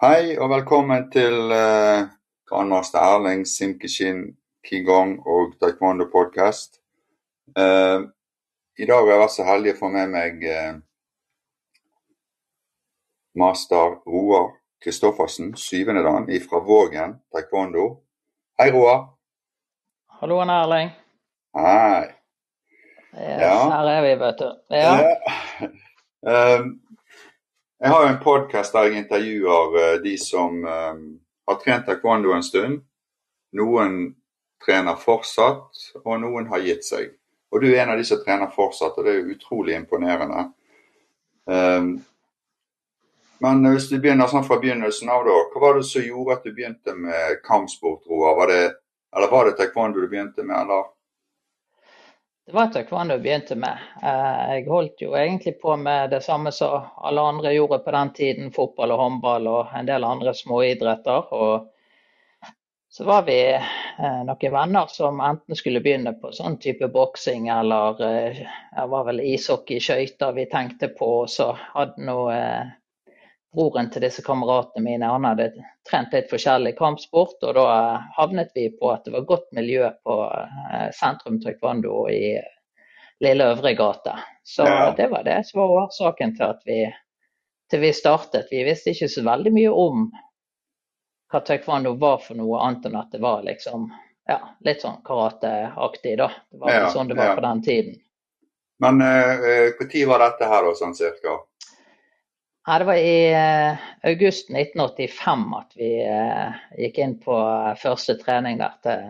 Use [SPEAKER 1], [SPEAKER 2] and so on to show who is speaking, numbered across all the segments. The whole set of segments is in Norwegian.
[SPEAKER 1] Hei og velkommen til uh, grandmaster Erling Simkishin Qigong og Taekwondo podcast. Uh, I dag har jeg vært så heldig å få med meg uh, master Roar Kristoffersen, syvende dan fra Vågen taekwondo. Hei, Roar.
[SPEAKER 2] Hallo, Erling.
[SPEAKER 1] Hei.
[SPEAKER 2] Yes, ja. Her er vi, vet du. Ja.
[SPEAKER 1] Jeg har en podkast der jeg intervjuer uh, de som uh, har trent taekwondo en stund. Noen trener fortsatt, og noen har gitt seg. Og du er en av de som trener fortsatt, og det er utrolig imponerende. Um, men hvis du begynner sånn fra begynnelsen av, da, hva var det som gjorde at du begynte med kampsport, Roar? Eller var det taekwondo du begynte med, eller?
[SPEAKER 2] Det var taekwondo jeg begynte med. Eh, jeg holdt jo egentlig på med det samme som alle andre gjorde på den tiden. Fotball og håndball og en del andre småidretter. Og så var vi eh, noen venner som enten skulle begynne på sånn type boksing eller eh, det var vel ishockey, skøyter vi tenkte på. Og så hadde nå broren til disse kameratene mine han hadde trent litt forskjellig kampsport, og da havnet vi på at det var godt miljø på eh, sentrum taekwondo i Lille Øvregate. Så ja. det var det som var årsaken til at vi, til vi startet. Vi visste ikke så veldig mye om hva taekwondo var for noe annet enn at det var liksom ja, litt sånn karateaktig, da. Det var ja, sånn det var på den tiden.
[SPEAKER 1] Men når uh, uh, var dette her, da, sånn cirka?
[SPEAKER 2] Ja, det var i uh, august 1985 at vi uh, gikk inn på første trening der til,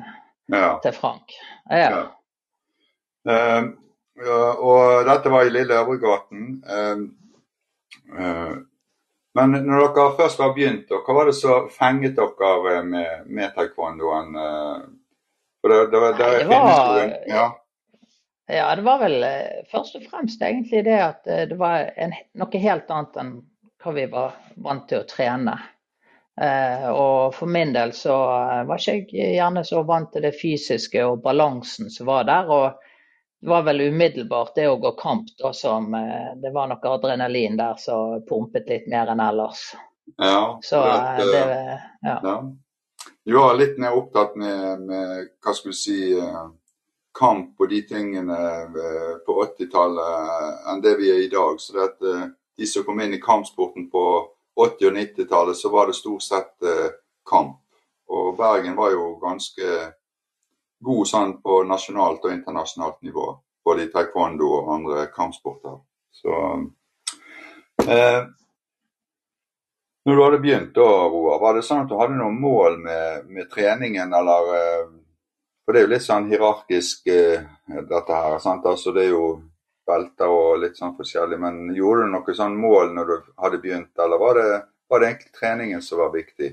[SPEAKER 2] ja. til Frank. Ja.
[SPEAKER 1] ja. og dette var i Lille Øvregaten. men når dere først har begynt, hva var det som fenget dere med, med taekwondoen?
[SPEAKER 2] For det, det, det, det var, ja. Ja, det var vel eh, først og fremst egentlig det at eh, det var en, noe helt annet enn hva vi var vant til å trene. Eh, og for min del så eh, var ikke jeg gjerne så vant til det fysiske og balansen som var der. Og det var vel umiddelbart det å gå kamp da som Det var noe adrenalin der som pumpet litt mer enn ellers.
[SPEAKER 1] Ja, så det, det ja. ja. Du var litt mer opptatt med, med hva skal vi si kamp og de tingene eh, på 80-tallet eh, enn det vi er i dag. Så det eh, de som kom inn i kampsporten på 80- og 90-tallet, så var det stort sett kamp. Og Bergen var jo ganske god sånn på nasjonalt og internasjonalt nivå. Både i taekwondo og andre kampsporter. Så eh, Når du hadde begynt da, Roar, var det sånn at du hadde noen mål med, med treningen, eller eh, for det er jo litt sånn hierarkisk uh, dette her. sant? Altså Det er jo belter og litt sånn forskjellig. Men gjorde du noe sånn mål når du hadde begynt, eller var det, var det egentlig treningen som var viktig?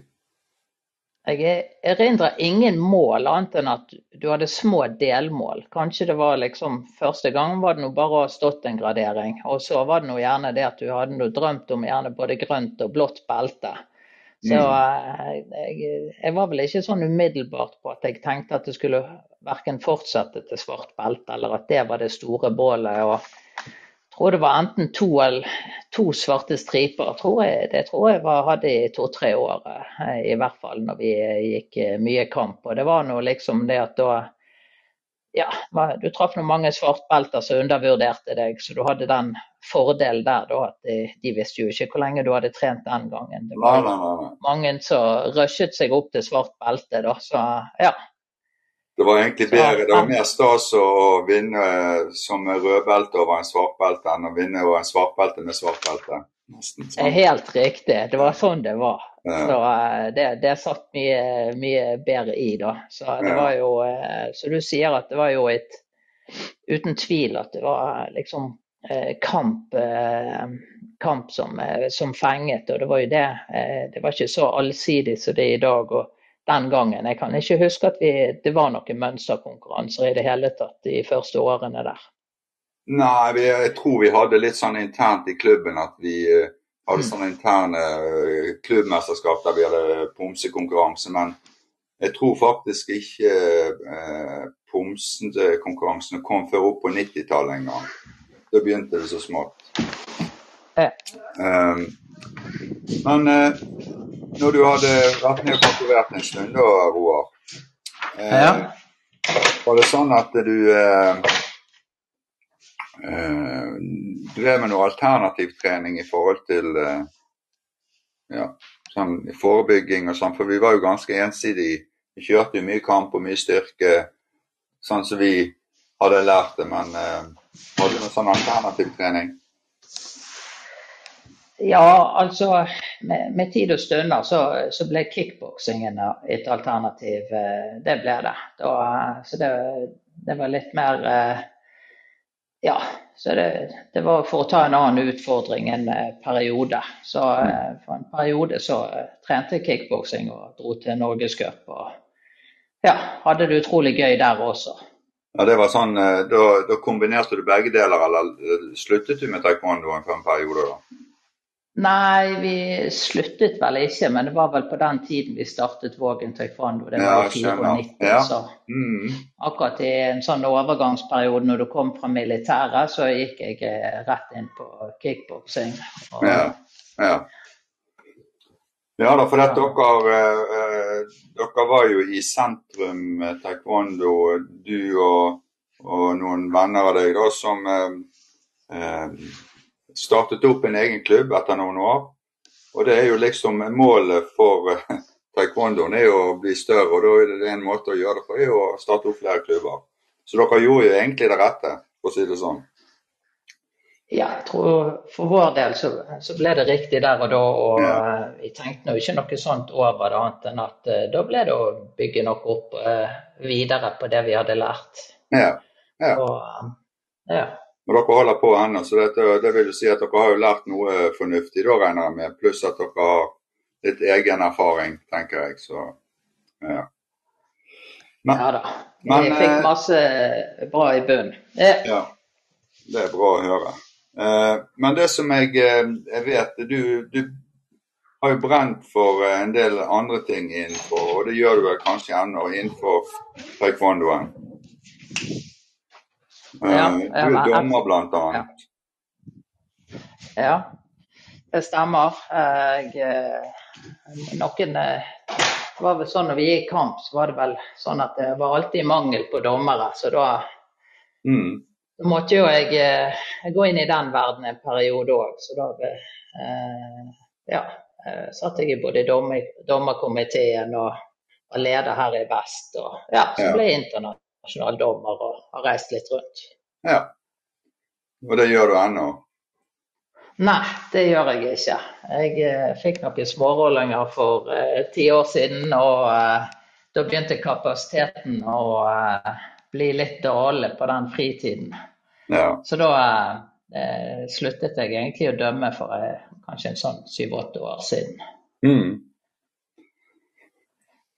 [SPEAKER 2] Jeg erindrer ingen mål annet enn at du hadde små delmål. Kanskje det var liksom Første gang var det bare å ha stått en gradering. Og så var det gjerne det at du hadde drømt om gjerne både grønt og blått belte. Så mm. eh, jeg, jeg, var vel ikke sånn umiddelbart på at jeg tenkte at det skulle verken fortsette til svart belte, eller at det var det store bålet. og jeg tror det var enten to eller to svarte striper. Tror jeg, det tror jeg var, hadde i to-tre år, eh, i hvert fall når vi gikk eh, mye kamp. Og det var nå liksom det at da ja, du traff noen mange svartbelter som undervurderte deg, så du hadde den fordelen der da, at de, de, visste jo ikke hvor lenge du hadde trent den gangen. Det var nei, nei, nei. mange som rushet seg opp til svart belte, da, så ja.
[SPEAKER 1] Det var egentlig bedre, det var mer stas å vinne som rødbelte over en svartbelte enn å vinne over en svartbelte med svartbelte.
[SPEAKER 2] Nesten sånn. Helt riktig, det var sånn det var. Så eh, det, det satt mye, mye, bedre i, da. Så det var jo eh, Så du sier at det var jo et Uten tvil at det var liksom eh, kamp, kamp som, som fenget, og det var jo det. Det var ikke så allsidig som det er i dag. og den gangen. Jeg kan ikke huske at vi, det var noen mønsterkonkurranser i det hele tatt de første årene der.
[SPEAKER 1] Nei, jeg tror vi hadde litt sånn internt i klubben at vi hadde mm. sånne interne eh, klubbmesterskap der vi hadde pomsekonkurranse. Men jeg tror faktisk ikke eh, pomsekonkurransene kom før opp på 90-tallet en gang. Da begynte det så smått.
[SPEAKER 2] Ja. Um,
[SPEAKER 1] men eh, når du hadde vært med og konkurrert en stund, da, Roar. Eh, ja. Var det sånn at du eh, eh, drev med noe alternativtrening i forhold til eh, ja, sånn forebygging og sånn? For vi var jo ganske ensidige. Vi kjørte jo mye kamp og mye styrke, sånn som vi hadde lært det. Men uh, hadde du noe sånn alternativtrening?
[SPEAKER 2] Ja, altså med, med tid og stunder så, så ble kickboksingen et alternativ. Eh, det ble det. Da, så det, det, var litt mer eh, Ja, så det, det, var for å ta en annen utfordring en eh, periode. Så for en periode så trente jeg kickboksing og dro til Norgescup. Og ja, hadde det utrolig gøy der også.
[SPEAKER 1] Ja, det var sånn, Da, da kombinerte du begge deler, eller sluttet du med taekwondoen for en periode? da?
[SPEAKER 2] Nei, vi sluttet vel ikke, men det var vel på den tiden vi startet Vågen taekwondo. Det var i 94, ja. så mm. akkurat i en sånn overgangsperiode når du kom fra militæret, så gikk jeg eh, rett inn på kickboksing.
[SPEAKER 1] Ja, ja. ja da, for dere, eh, dere var jo i sentrum taekwondo, du og, og, noen venner av deg da, som eh, eh startet opp en egen klubb etter noen år. Og det er jo liksom målet for uh, taekwondoen er jo å bli større, og da er det en måte å gjøre det på er å starte opp flere klubber. Så dere gjorde jo egentlig det rette, for å si det sånn.
[SPEAKER 2] Ja, jeg tror for vår del så, så ble det riktig der og da. Og ja. uh, vi tenkte nå ikke noe sånt over det, annet enn at uh, da ble det å bygge noe opp videre på det vi hadde lært.
[SPEAKER 1] Ja. ja.
[SPEAKER 2] Og, ja.
[SPEAKER 1] Og dere holder på ennå, så dette, det vil jo si at dere har jo lært noe fornuftig, da regner jeg med. Pluss at dere har litt egen erfaring, tenker jeg. Så ja.
[SPEAKER 2] Men, ja da. Men, jeg fikk eh, masse bra i bunnen. Ja.
[SPEAKER 1] ja. Det er bra å høre. Eh, men det som jeg, eh, jeg vet du, du har jo brent for en del andre ting innenfor, og det gjør du vel kanskje ennå innenfor taekwondoen? Ja, du er dommer, blant annet.
[SPEAKER 2] Ja. det stemmer. Jeg, eh, noen eh, det var vel sånn når vi gikk kamp, så var det vel sånn at det var alltid mangel på dommere. Så da, mm. måtte jo jeg, jeg, eh, gå inn i den verden en periode òg. Så da eh, ja, satt jeg i både dommer, dommerkomiteen og var leder her i vest. Og ja, så ble jeg internat nasjonaldommer og har reist litt rundt.
[SPEAKER 1] Ja. Og det gjør du ennå?
[SPEAKER 2] Nei, det gjør jeg ikke. Jeg eh, fikk noen smårollinger for eh, ti år siden, og eh, da begynte kapasiteten å eh, bli litt dårlig på den fritiden. Ja. Så da eh, sluttet jeg egentlig å dømme for eh, kanskje en sånn syv-åtte år siden. Mm.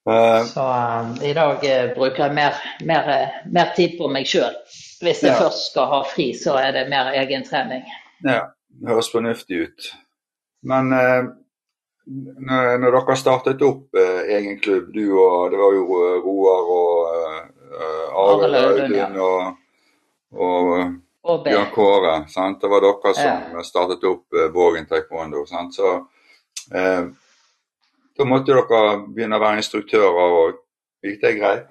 [SPEAKER 2] Uh, så um, i dag uh, bruker jeg mer, mer, mer, tid på meg sjøl. Hvis jeg ja. først skal ha fri, så er det mer egentrening.
[SPEAKER 1] Ja, det høres fornuftig ut. Men uh, når, dere startet opp egen klubb, du og det var jo Roar og Arild Audun og, og, og Bjørn Kåre. Sant? Det var dere som ja. startet opp Vågen taekwondo. Sant? Så da måtte dere begynne å være instruktører òg. Gikk det greit?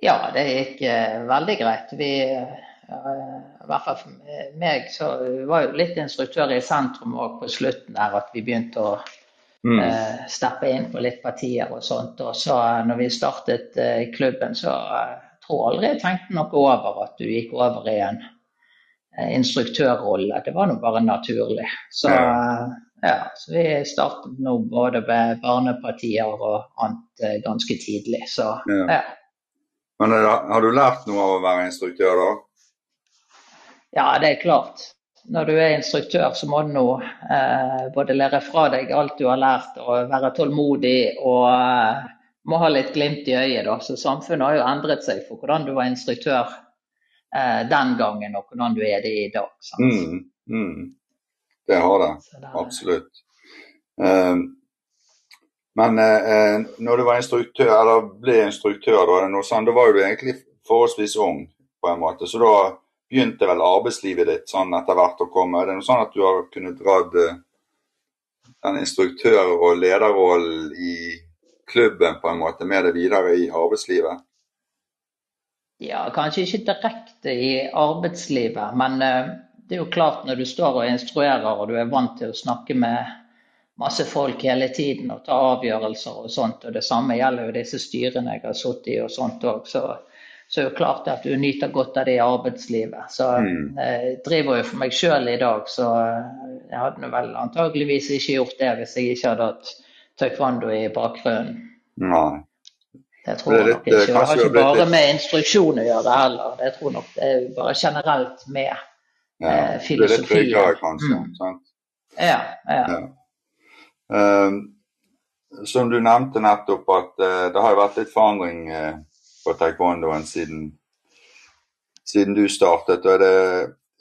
[SPEAKER 2] Ja, det gikk uh, veldig greit. Vi, uh, i hvert fall for meg, så var jo litt instruktør i sentrum òg på slutten der, at vi begynte å mm. uh, steppe inn på litt partier og sånt. Og så når vi startet klubben, så tror aldri jeg tenkte noe over at du gikk over i en instruktørrolle. Det var nå bare naturlig. Så ja. Ja, så Vi startet nå både med barnepartier og annet eh, ganske tidlig. Så, ja. ja.
[SPEAKER 1] Men har du lært noe av å være instruktør, da?
[SPEAKER 2] Ja, det er klart. Når du er instruktør, så må du nå eh, både lære fra deg alt du har lært, og være tålmodig og eh, må ha litt glimt i øyet. Da. Så samfunnet har jo endret seg for hvordan du var instruktør eh, den gangen, og hvordan du er det i dag.
[SPEAKER 1] Mm, mm. Det har det. Absolutt. Uh, men uh, når du var instruktør, eller ble instruktør, da, sånt, da var du egentlig forholdsvis ung, på en måte. Så da begynte vel arbeidslivet ditt sånn etter hvert å komme. Er det noe sånn at du har kunnet dratt den instruktør- og lederrollen i klubben på en måte med det videre i arbeidslivet?
[SPEAKER 2] Ja, kanskje ikke direkte i arbeidslivet, men det er jo klart når du står og instruerer og du er vant til å snakke med masse folk hele tiden og ta avgjørelser og sånt, og det samme gjelder jo disse styrene jeg har sittet i og sånt òg, så, så er det jo klart at du nyter godt av det i arbeidslivet. Så mm. jeg driver jo for meg sjøl i dag, så jeg hadde vel antageligvis ikke gjort det hvis jeg ikke hadde hatt taekwondo i bakgrunnen.
[SPEAKER 1] Nei.
[SPEAKER 2] Det tror jeg nok ikke. Det har ikke bare med instruksjon å gjøre heller. Det tror nok det er bare generelt med ja, eh, filosofien. Det er litt tryggere,
[SPEAKER 1] kanskje. Mm. sant?
[SPEAKER 2] Ja, ja.
[SPEAKER 1] Uh, som du nevnte nettopp, at uh, det har vært litt forandring uh, på taekwondoen siden, siden du startet. og er det,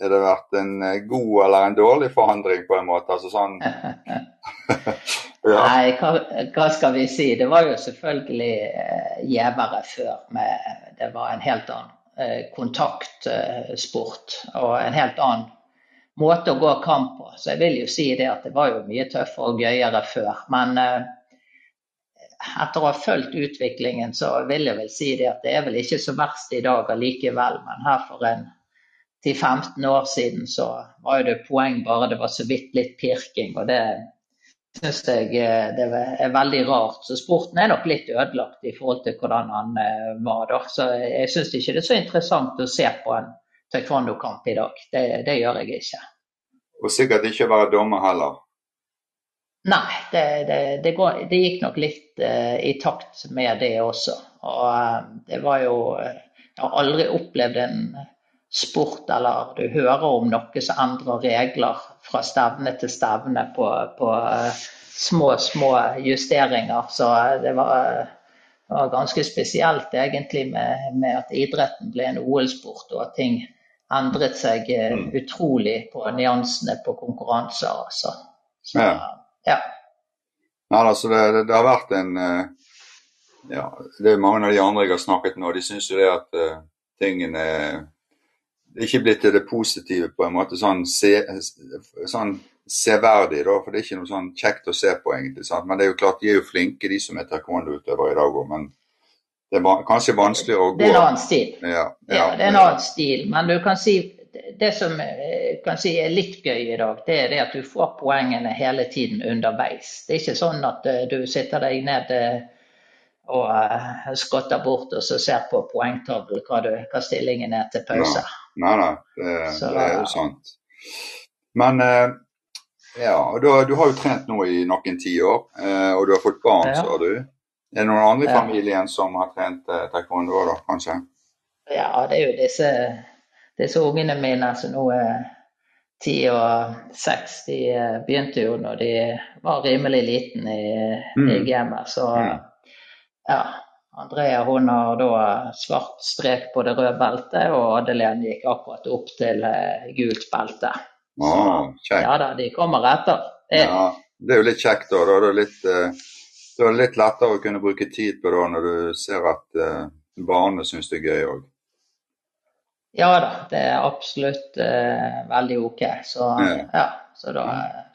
[SPEAKER 1] er det vært en god eller en dårlig forandring, på en måte? Altså sånn
[SPEAKER 2] Ja. Nei, hva, hva, skal vi si. Det var jo selvfølgelig gjevere før. Med, det var en helt annen kontaktsport og en helt annen måte å gå kamp på. Så jeg vil jo si det at det var jo mye tøffere og gøyere før. Men eh, etter å ha fulgt utviklingen, så vil jeg vel si det at det er vel ikke så verst i dag allikevel. Men her for en 10-15 år siden så var jo det poeng bare det var så vidt litt pirking. og det syns jeg eh, det er veldig rart. Så sporten er nok litt ødelagt i forhold til hvordan han eh, var da. Så jeg syns ikke det er så interessant å se på en taekwondo-kamp i dag. Det, det, gjør jeg ikke.
[SPEAKER 1] Og sikkert ikke være dommer heller?
[SPEAKER 2] Nei, det, det, det, går, det, gikk nok litt uh, i takt med det også. Og uh, det var jo Jeg har aldri opplevd en sport eller du hører om noe som endrer regler fra stevne til stevne på, på uh, små, små justeringer. Så det var, var ganske spesielt egentlig med, med, at idretten ble en OL-sport, og at ting endret seg uh, utrolig på nyansene på konkurranser. Altså. Så, ja. ja.
[SPEAKER 1] Nei, altså det, det, det, har vært en uh, ja, Det er mange av de andre jeg har snakket med, de syns jo det at tingene er ikke blitt til det positive på en måte sånn, se, sånn severdig, da, for det er ikke noe sånn kjekt å se på, egentlig. Sant? Men det er jo klart, de er jo flinke, de som er taekwondo-utøvere i dag òg. Men det er kanskje vanskelig å gå
[SPEAKER 2] Det er en annen stil.
[SPEAKER 1] Ja, ja,
[SPEAKER 2] ja det er en annen stil. Men du kan si det som eh, kan si er litt gøy i dag, det er det at du får poengene hele tiden underveis. Det er ikke sånn at eh, du sitter deg ned eh, og skotter bort og så ser på poengtavlen hva, hva stillingen er til pause. Ja.
[SPEAKER 1] Nei, nei, det, så, det er jo sant. Men eh, ja, du, du, har jo trent nå i noen tiår, eh, og du har fått barn, ja. sa du. Er det noen andre i familien som har trent eh, taekwondo da, kanskje?
[SPEAKER 2] Ja, det er jo disse, disse ungene mine som nå er ti og seks. De begynte jo når de var rimelig liten i, mm. i gamet. Så mm. ja, Andrea hun har da svart strek på det røde beltet, og Adelén gikk akkurat opp til eh, gult belte.
[SPEAKER 1] Ah,
[SPEAKER 2] ja da, de kommer etter.
[SPEAKER 1] Det, ja, det er jo litt kjekt da. Da er det litt, uh, litt lettere å kunne bruke tid på det når du ser at uh, barna syns det er gøy òg.
[SPEAKER 2] Ja da, det er absolutt uh, veldig OK. Så, ja. Ja, så da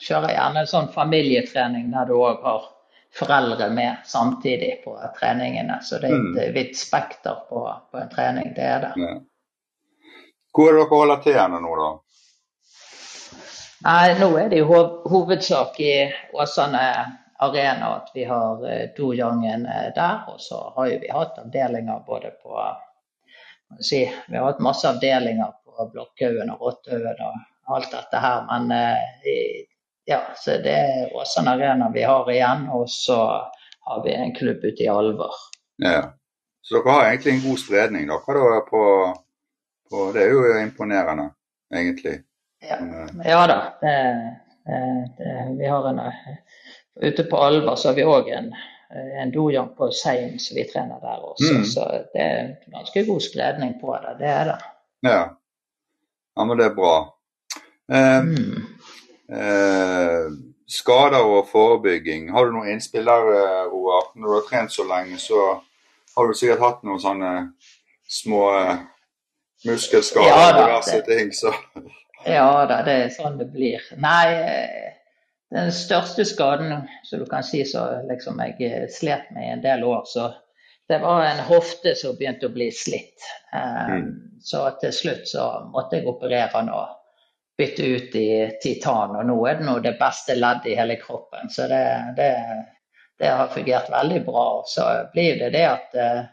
[SPEAKER 2] kjører jeg gjerne en sånn familietrening der du òg har foreldre med samtidig på treningene. Så det er et mm. vidt spekter på, på, en trening, det er det. Ja.
[SPEAKER 1] Hvor er dere holder til henne nå, da?
[SPEAKER 2] Nei, Nå er det jo hovedsak i Åsane arena at vi har uh, dojangen uh, der. Og så har jo vi hatt avdelinger både på si, Vi har hatt masse avdelinger på Blokkhaugen og Rottehaugen og alt dette her. Men i ja, så det er Åsane Arena vi har igjen, og så har vi en klubb ute i Alver.
[SPEAKER 1] Ja, Så dere har egentlig en god spredning dere på, på Det er jo imponerende, egentlig.
[SPEAKER 2] Ja, eh. ja da. Det, det, vi har en Ute på Alver så har vi òg en, en dojang på Seim som vi trener der også. Mm. Så det er ganske god spredning på det. Det er det.
[SPEAKER 1] Ja, ja men det er bra. Eh, mm. Eh, skader og forebygging. Har du noen innspill der, eh, Roar? Når du har trent så lenge, så har du sikkert hatt noen sånne små eh, muskelskader ja, og diverse ting. Så.
[SPEAKER 2] Ja da, det er sånn det blir. Nei, den største skaden som du kan si som liksom jeg slet med i en del år, så det var en hofte som begynte å bli slitt. Eh, mm. Så til slutt så måtte jeg operere den og bytte ut i titan. Og nå er det nå det beste leddet i hele kroppen. Så det, det, det, har fungert veldig bra. Så blir det det at uh,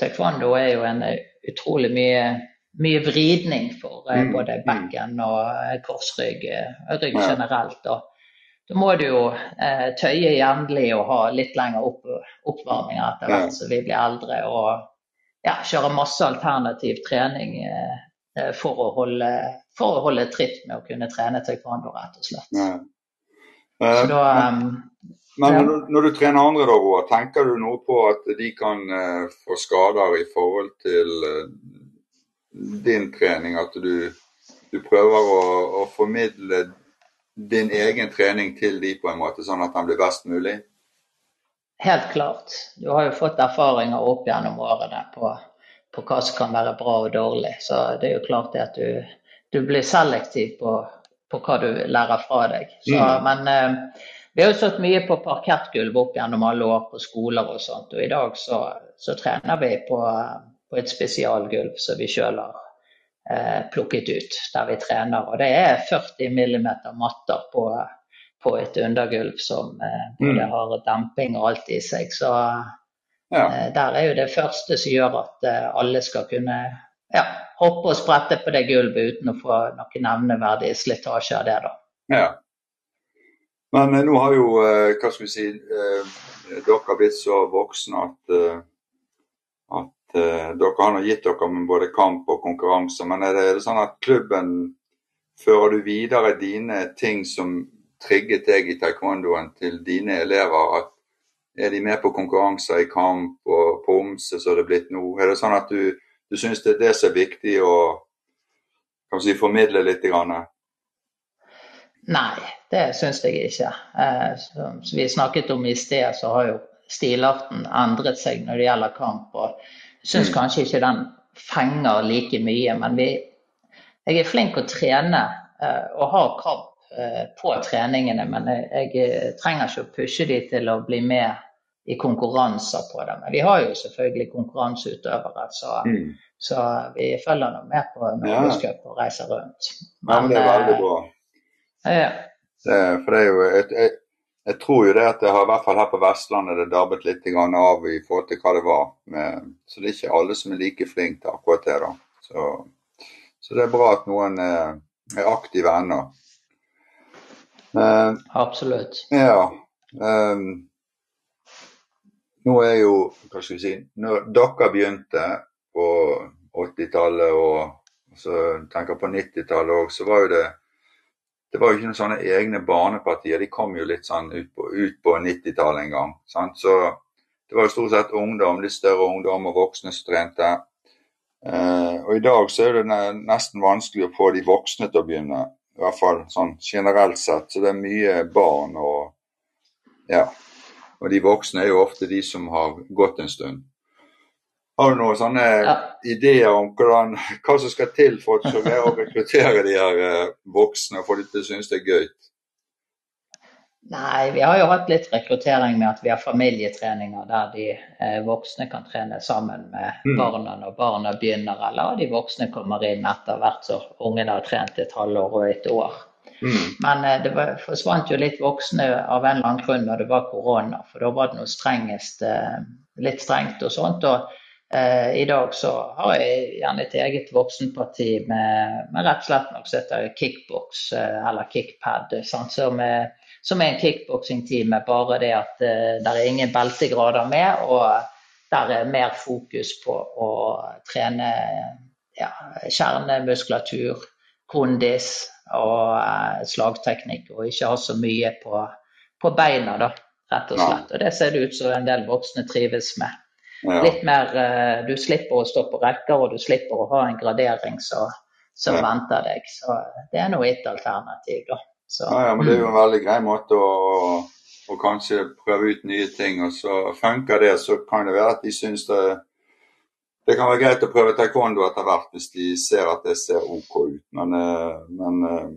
[SPEAKER 2] taekwondo er jo en utrolig mye, mye vridning for uh, både bekken og korsrygg, rygg generelt. Og da må du jo eh, tøye jevnlig og ha litt lengre opp, oppvarminger etter hvert som vi blir eldre. Og ja, kjøre masse alternativ trening eh, eh, for, å holde, for, å holde, tritt med å kunne trene taekwondo, rett og slett.
[SPEAKER 1] Uh, da, um, men ja. når, du, trener andre, da, Roar, tenker du noe på at de kan uh, få skader i forhold til uh, din trening? At du, du prøver å, å formidle din egen trening til de på en måte, sånn at den blir best mulig?
[SPEAKER 2] Helt klart. Du har jo fått erfaringer opp gjennom årene på, på hva som kan være bra og dårlig. Så det er jo klart det at du, du blir selektiv på, på, hva du lærer fra deg. Så, mm. Men eh, vi har jo stått mye på parkettgulv opp gjennom alle år på skoler og sånt. Og i dag så, så trener vi på, på et spesialgulv som vi sjøl har Eh, plukket ut der vi trener. Og det er 40 mm matter på, på et undergulv som eh, både mm. har demping og alt i seg. Så ja. Eh, der er jo det første som gjør at alle skal kunne ja, hoppe og sprette på det gulvet uten å få noen nevneverdig slitasje av det. da.
[SPEAKER 1] Ja. Men nå har jo, hva skal vi si, dere blitt så voksne at, at dere har gitt dere med både kamp og konkurranse, men er det, er det, sånn at klubben fører du videre dine ting som trigget deg i taekwondoen til dine elever? at Er de med på konkurranser i kamp og på omse som det er blitt nå? Er det sånn at du, du syns det er det som er viktig å si, formidle litt? Grann?
[SPEAKER 2] Nei, det syns jeg ikke. Eh, som vi snakket om i sted, så har jo stilarten endret seg når det gjelder kamp. og Syns mm. kanskje ikke den fenger like mye, men vi, jeg er flink å trene uh, og har krav uh, på treningene. Men jeg, jeg, trenger ikke å pushe de til å bli med i konkurranser på det. Men vi har jo selvfølgelig konkurranseutøvere, så, mm. så vi følger nå med på Norgescup og reiser rundt.
[SPEAKER 1] Men, men det er veldig bra.
[SPEAKER 2] Uh, ja.
[SPEAKER 1] Det, for det er jo et, jeg, jeg tror jo det at det har i hvert fall her på Vestlandet det dabbet litt av i forhold til hva det var. Men, så det er ikke alle som er like flinke til akkurat det. da. Så, så, det er bra at noen er, er aktive ennå.
[SPEAKER 2] Absolutt.
[SPEAKER 1] Ja. Um, nå er jo Hva skal vi si Når dere begynte på 80-tallet og så tenker på 90-tallet òg, så var jo det det var jo ikke noen sånne egne barnepartier. De kom jo litt sånn ut på, på 90-tallet en gang. Sant? Så det var jo stort sett ungdom, litt større ungdom og voksne som trente. Eh, og i dag så er det nesten vanskelig å få de voksne til å begynne. I hvert fall sånn generelt sett. Så det er mye barn og ja. Og de voksne er jo ofte de som har gått en stund. Har du noen sånne ja. ideer om hvordan, hva som skal til for å rekruttere de her eh, voksne og få dem til å synes det er gøy?
[SPEAKER 2] Nei, vi har jo hatt litt rekruttering med at vi har familietreninger der de eh, voksne kan trene sammen med mm. barna når barna begynner, eller de voksne kommer inn etter hvert så ungene har trent et halvår og et år. Mm. Men eh, det var, forsvant jo litt voksne av en eller annen grunn når det var korona, for da var det noe strengest, eh, litt strengt og sånt. og Eh, I dag så har jeg gjerne et eget voksenparti med, med rett og slett noe som heter kickbox eh, eller kickpad. Som er, som, er, en kickboksingtime, bare det at eh, det er ingen beltegrader med. Og der er mer fokus på å trene ja, kjernemuskulatur, kondis og uh, slagteknikk. Og ikke ha så mye på, på beina, da, rett og slett. Og det ser det ut som en del voksne trives med. Ja. Litt mer uh, Du slipper å stå på rekker, og du slipper å ha en gradering som ja. venter deg. Så det er nå et alternativ, da.
[SPEAKER 1] Så, ja, ja, men det er jo en veldig grei måte å, å, kanskje prøve ut nye ting. Og så funker det, så kan det være at de syns det det kan være greit å prøve taekwondo etter hvert hvis de ser at det ser OK ut. Men, eh, men eh,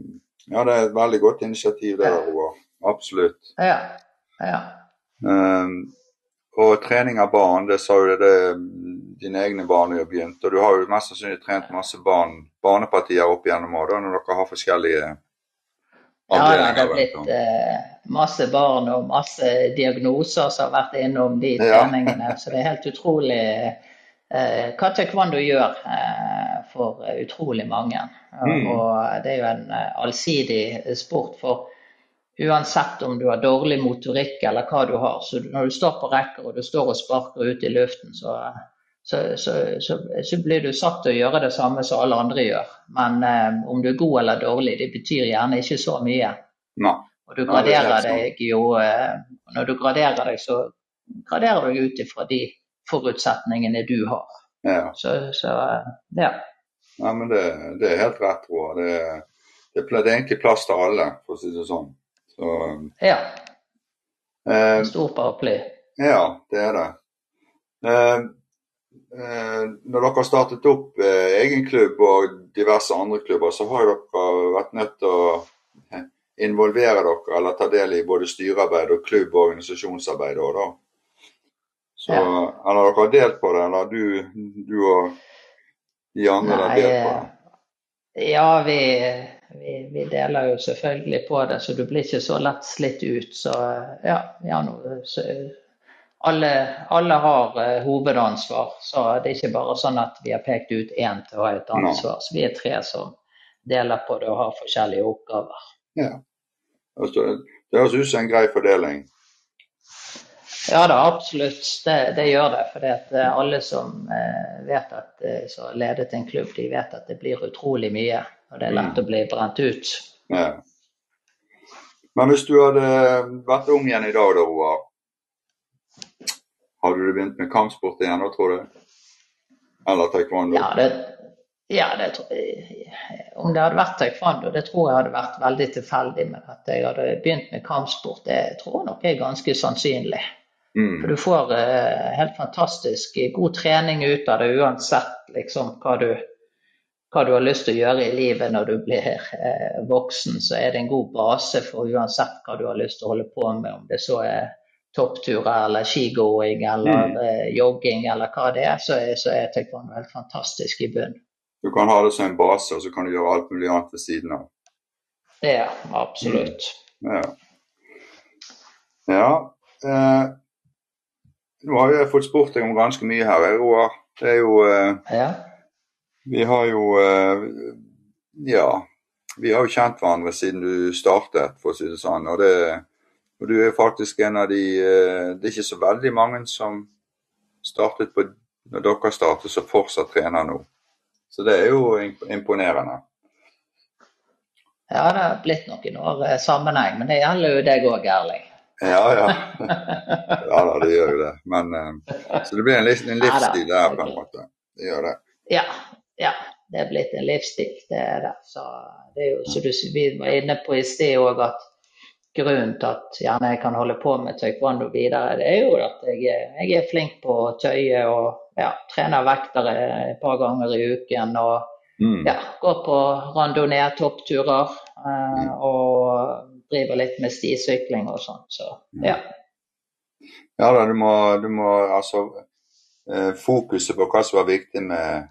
[SPEAKER 1] ja, det er et veldig godt initiativ det der, Roar. Absolutt.
[SPEAKER 2] Ja. ja.
[SPEAKER 1] Um, og trening av barn, det sa jo det, dine egne barn har begynt. Og du har jo mest sannsynlig trent masse barn, barnepartier opp igjennom år, når dere har forskjellige
[SPEAKER 2] avdelinger. Ja, det har blitt eh, masse barn og masse diagnoser som har vært innom de treningene. Ja. så det er helt utrolig hva taekwondo gjør eh, for utrolig mange. Mm. Og det er jo en eh, allsidig sport. for Uansett om du har dårlig motorikk eller hva du har. Så når du står på rekker og du står og sparker ut i luften, så, så, så, så blir du satt til å gjøre det samme som alle andre gjør. Men eh, om du er god eller dårlig, det betyr gjerne ikke så mye.
[SPEAKER 1] Nei.
[SPEAKER 2] Og du graderer deg jo eh, Når du graderer deg, så graderer du ut ifra de forutsetningene du har.
[SPEAKER 1] Ja.
[SPEAKER 2] Så, ja.
[SPEAKER 1] ja men det, det, er helt rett, Roar. Det, det, det, er egentlig plass til alle, for å si det sånn. Så,
[SPEAKER 2] ja. Eh, stor paraply.
[SPEAKER 1] Ja, det er det. Eh, eh, når dere har startet opp eh, egen klubb og diverse andre klubber, så har dere vært nødt til å eh, involvere dere eller ta del i både styrearbeid og klubb- og organisasjonsarbeid. Da. Så, ja. har dere delt på det, eller du, du og de andre Nei, har delt på det?
[SPEAKER 2] Ja, vi vi, vi, deler jo selvfølgelig på det, så du blir ikke så lett slitt ut. Så ja, ja no, så, alle, alle, har uh, hovedansvar, så det er ikke bare sånn at vi har pekt ut én til å ha et ansvar. Så vi er tre som deler på det og har forskjellige oppgaver.
[SPEAKER 1] Ja, altså, Det høres ut som en grei fordeling.
[SPEAKER 2] Ja da, absolutt. Det, det gjør det. For eh, alle som eh, vet at eh, så har ledet en klubb, de vet at det blir utrolig mye. Og det er lett å bli brent ut.
[SPEAKER 1] Ja. Men hvis du hadde vært ung igjen i dag, da, Roar. Hadde du begynt med kampsport igjen da, tror du? Eller taekwondo?
[SPEAKER 2] Ja, det, ja, det. Om det hadde vært taekwondo, det tror jeg hadde vært veldig tilfeldig. Men at jeg hadde begynt med kampsport, det tror jeg nok er ganske sannsynlig. Mm. For du får uh, helt fantastisk god trening ut av det uansett liksom, hva du hva du har lyst til å gjøre i livet når du blir eh, voksen, så er det en god base for uansett hva du har lyst til å holde på med, om det så er toppturer eller skigåing eller mm. eh, jogging eller hva det er, så er, så er taekwondo helt fantastisk i bunnen.
[SPEAKER 1] Du kan ha det som en base, og så kan du gjøre alt mulig annet ved siden av.
[SPEAKER 2] Ja, absolutt.
[SPEAKER 1] Mm. Ja. ja. Eh, nå har jeg fått spurt deg om ganske mye her, Roar. Det er jo eh,
[SPEAKER 2] ja.
[SPEAKER 1] Vi har jo eh, Ja. Vi har jo kjent hverandre siden du startet, for å si det sånn. Og, det, og du er faktisk en av de eh, Det er ikke så veldig mange som startet på når dere startet, som fortsatt trener nå. Så det er jo imponerende.
[SPEAKER 2] Ja, det har blitt noen år eh, sammenheng, men det gjelder jo deg òg, Erling.
[SPEAKER 1] Ja, ja. Ja da, det gjør jo det. Men, så det blir en, en livsstil der, på en måte. Det gjør det.
[SPEAKER 2] Ja, ja, det er blitt en livsstil. Det er det. Så det er jo, som du, vi var inne på i sted òg at grunnen til at gjerne jeg kan holde på med taekwondo videre, det er jo at jeg, jeg er flink på å tøye og ja, trener vektere et par ganger i uken. og mm. ja, Går på randonee, toppturer eh, mm. og driver litt med stisykling og sånn. Så ja.
[SPEAKER 1] Ja da, du må, du må altså eh, Fokuset på hva som var viktig med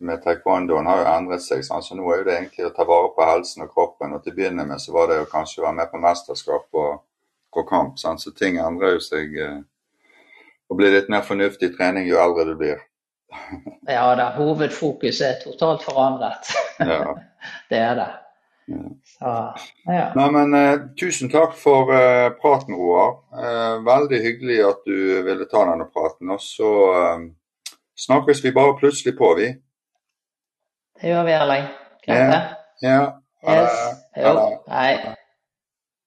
[SPEAKER 1] med taekwondoen har jo endret seg. Sånn. Så nå er det egentlig å ta vare på helsen og kroppen. Og til å begynne med så var det jo kanskje å være med på mesterskap og, og kamp. Sant? Så ting endrer jo seg eh, og blir litt mer fornuftig trening jo eldre du blir.
[SPEAKER 2] ja da, hovedfokuset er totalt forandret.
[SPEAKER 1] ja.
[SPEAKER 2] Det er det.
[SPEAKER 1] Ja. Så, ja. Nei, men eh, Tusen takk for eh, praten, Roar. Eh, veldig hyggelig at du ville ta denne praten. Og så eh, snakkes vi bare plutselig på, vi.
[SPEAKER 2] Det gjør vi, Erling.
[SPEAKER 1] Ja. ja.
[SPEAKER 2] Yes. Jo. Hei.